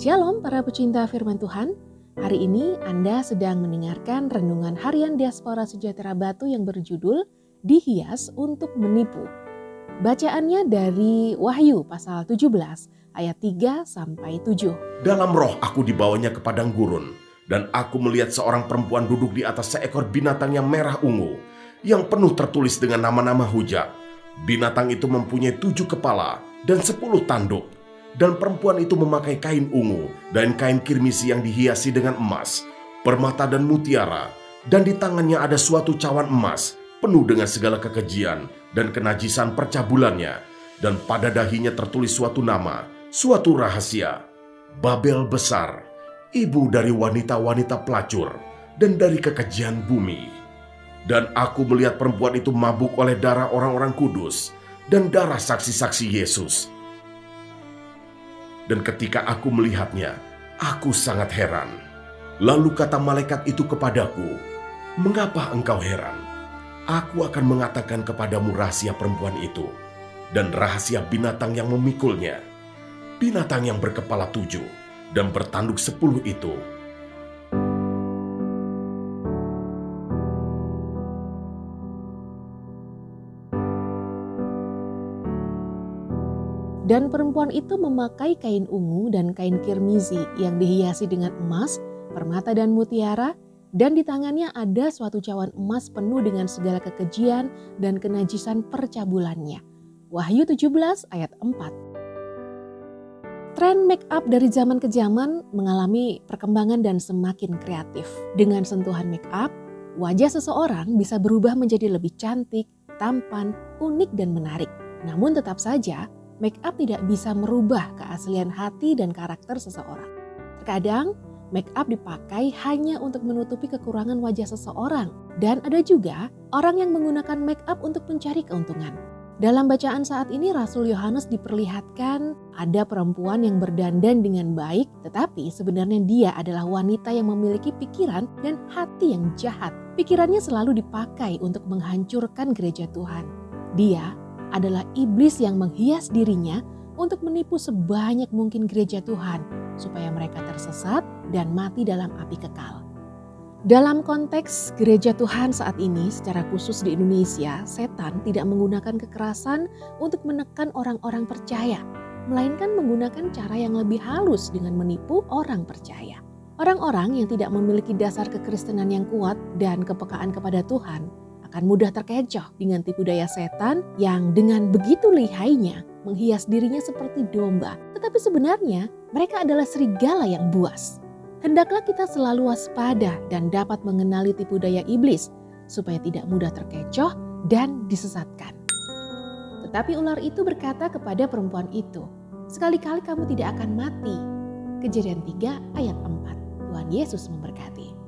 Shalom para pecinta firman Tuhan. Hari ini Anda sedang mendengarkan renungan harian Diaspora Sejahtera Batu yang berjudul Dihias untuk Menipu. Bacaannya dari Wahyu pasal 17 ayat 3 sampai 7. Dalam roh aku dibawanya ke padang gurun, dan aku melihat seorang perempuan duduk di atas seekor binatang yang merah ungu, yang penuh tertulis dengan nama-nama hujat. Binatang itu mempunyai tujuh kepala dan sepuluh tanduk dan perempuan itu memakai kain ungu dan kain kirmisi yang dihiasi dengan emas, permata dan mutiara, dan di tangannya ada suatu cawan emas penuh dengan segala kekejian dan kenajisan percabulannya, dan pada dahinya tertulis suatu nama, suatu rahasia, Babel besar, ibu dari wanita-wanita pelacur, dan dari kekejian bumi. Dan aku melihat perempuan itu mabuk oleh darah orang-orang kudus dan darah saksi-saksi Yesus dan ketika aku melihatnya, aku sangat heran. Lalu kata malaikat itu kepadaku, "Mengapa engkau heran? Aku akan mengatakan kepadamu rahasia perempuan itu dan rahasia binatang yang memikulnya. Binatang yang berkepala tujuh dan bertanduk sepuluh itu Dan perempuan itu memakai kain ungu dan kain kirmizi yang dihiasi dengan emas, permata dan mutiara, dan di tangannya ada suatu cawan emas penuh dengan segala kekejian dan kenajisan percabulannya. Wahyu 17 ayat 4 Tren make up dari zaman ke zaman mengalami perkembangan dan semakin kreatif. Dengan sentuhan make up, wajah seseorang bisa berubah menjadi lebih cantik, tampan, unik, dan menarik. Namun tetap saja, make up tidak bisa merubah keaslian hati dan karakter seseorang. Terkadang, make up dipakai hanya untuk menutupi kekurangan wajah seseorang, dan ada juga orang yang menggunakan make up untuk mencari keuntungan. Dalam bacaan saat ini, Rasul Yohanes diperlihatkan ada perempuan yang berdandan dengan baik, tetapi sebenarnya dia adalah wanita yang memiliki pikiran dan hati yang jahat. Pikirannya selalu dipakai untuk menghancurkan gereja Tuhan. Dia adalah iblis yang menghias dirinya untuk menipu sebanyak mungkin gereja Tuhan supaya mereka tersesat dan mati dalam api kekal. Dalam konteks gereja Tuhan saat ini secara khusus di Indonesia, setan tidak menggunakan kekerasan untuk menekan orang-orang percaya, melainkan menggunakan cara yang lebih halus dengan menipu orang percaya. Orang-orang yang tidak memiliki dasar kekristenan yang kuat dan kepekaan kepada Tuhan akan mudah terkecoh dengan tipu daya setan yang dengan begitu lihainya menghias dirinya seperti domba. Tetapi sebenarnya mereka adalah serigala yang buas. Hendaklah kita selalu waspada dan dapat mengenali tipu daya iblis supaya tidak mudah terkecoh dan disesatkan. Tetapi ular itu berkata kepada perempuan itu, Sekali-kali kamu tidak akan mati. Kejadian 3 ayat 4. Tuhan Yesus memberkati.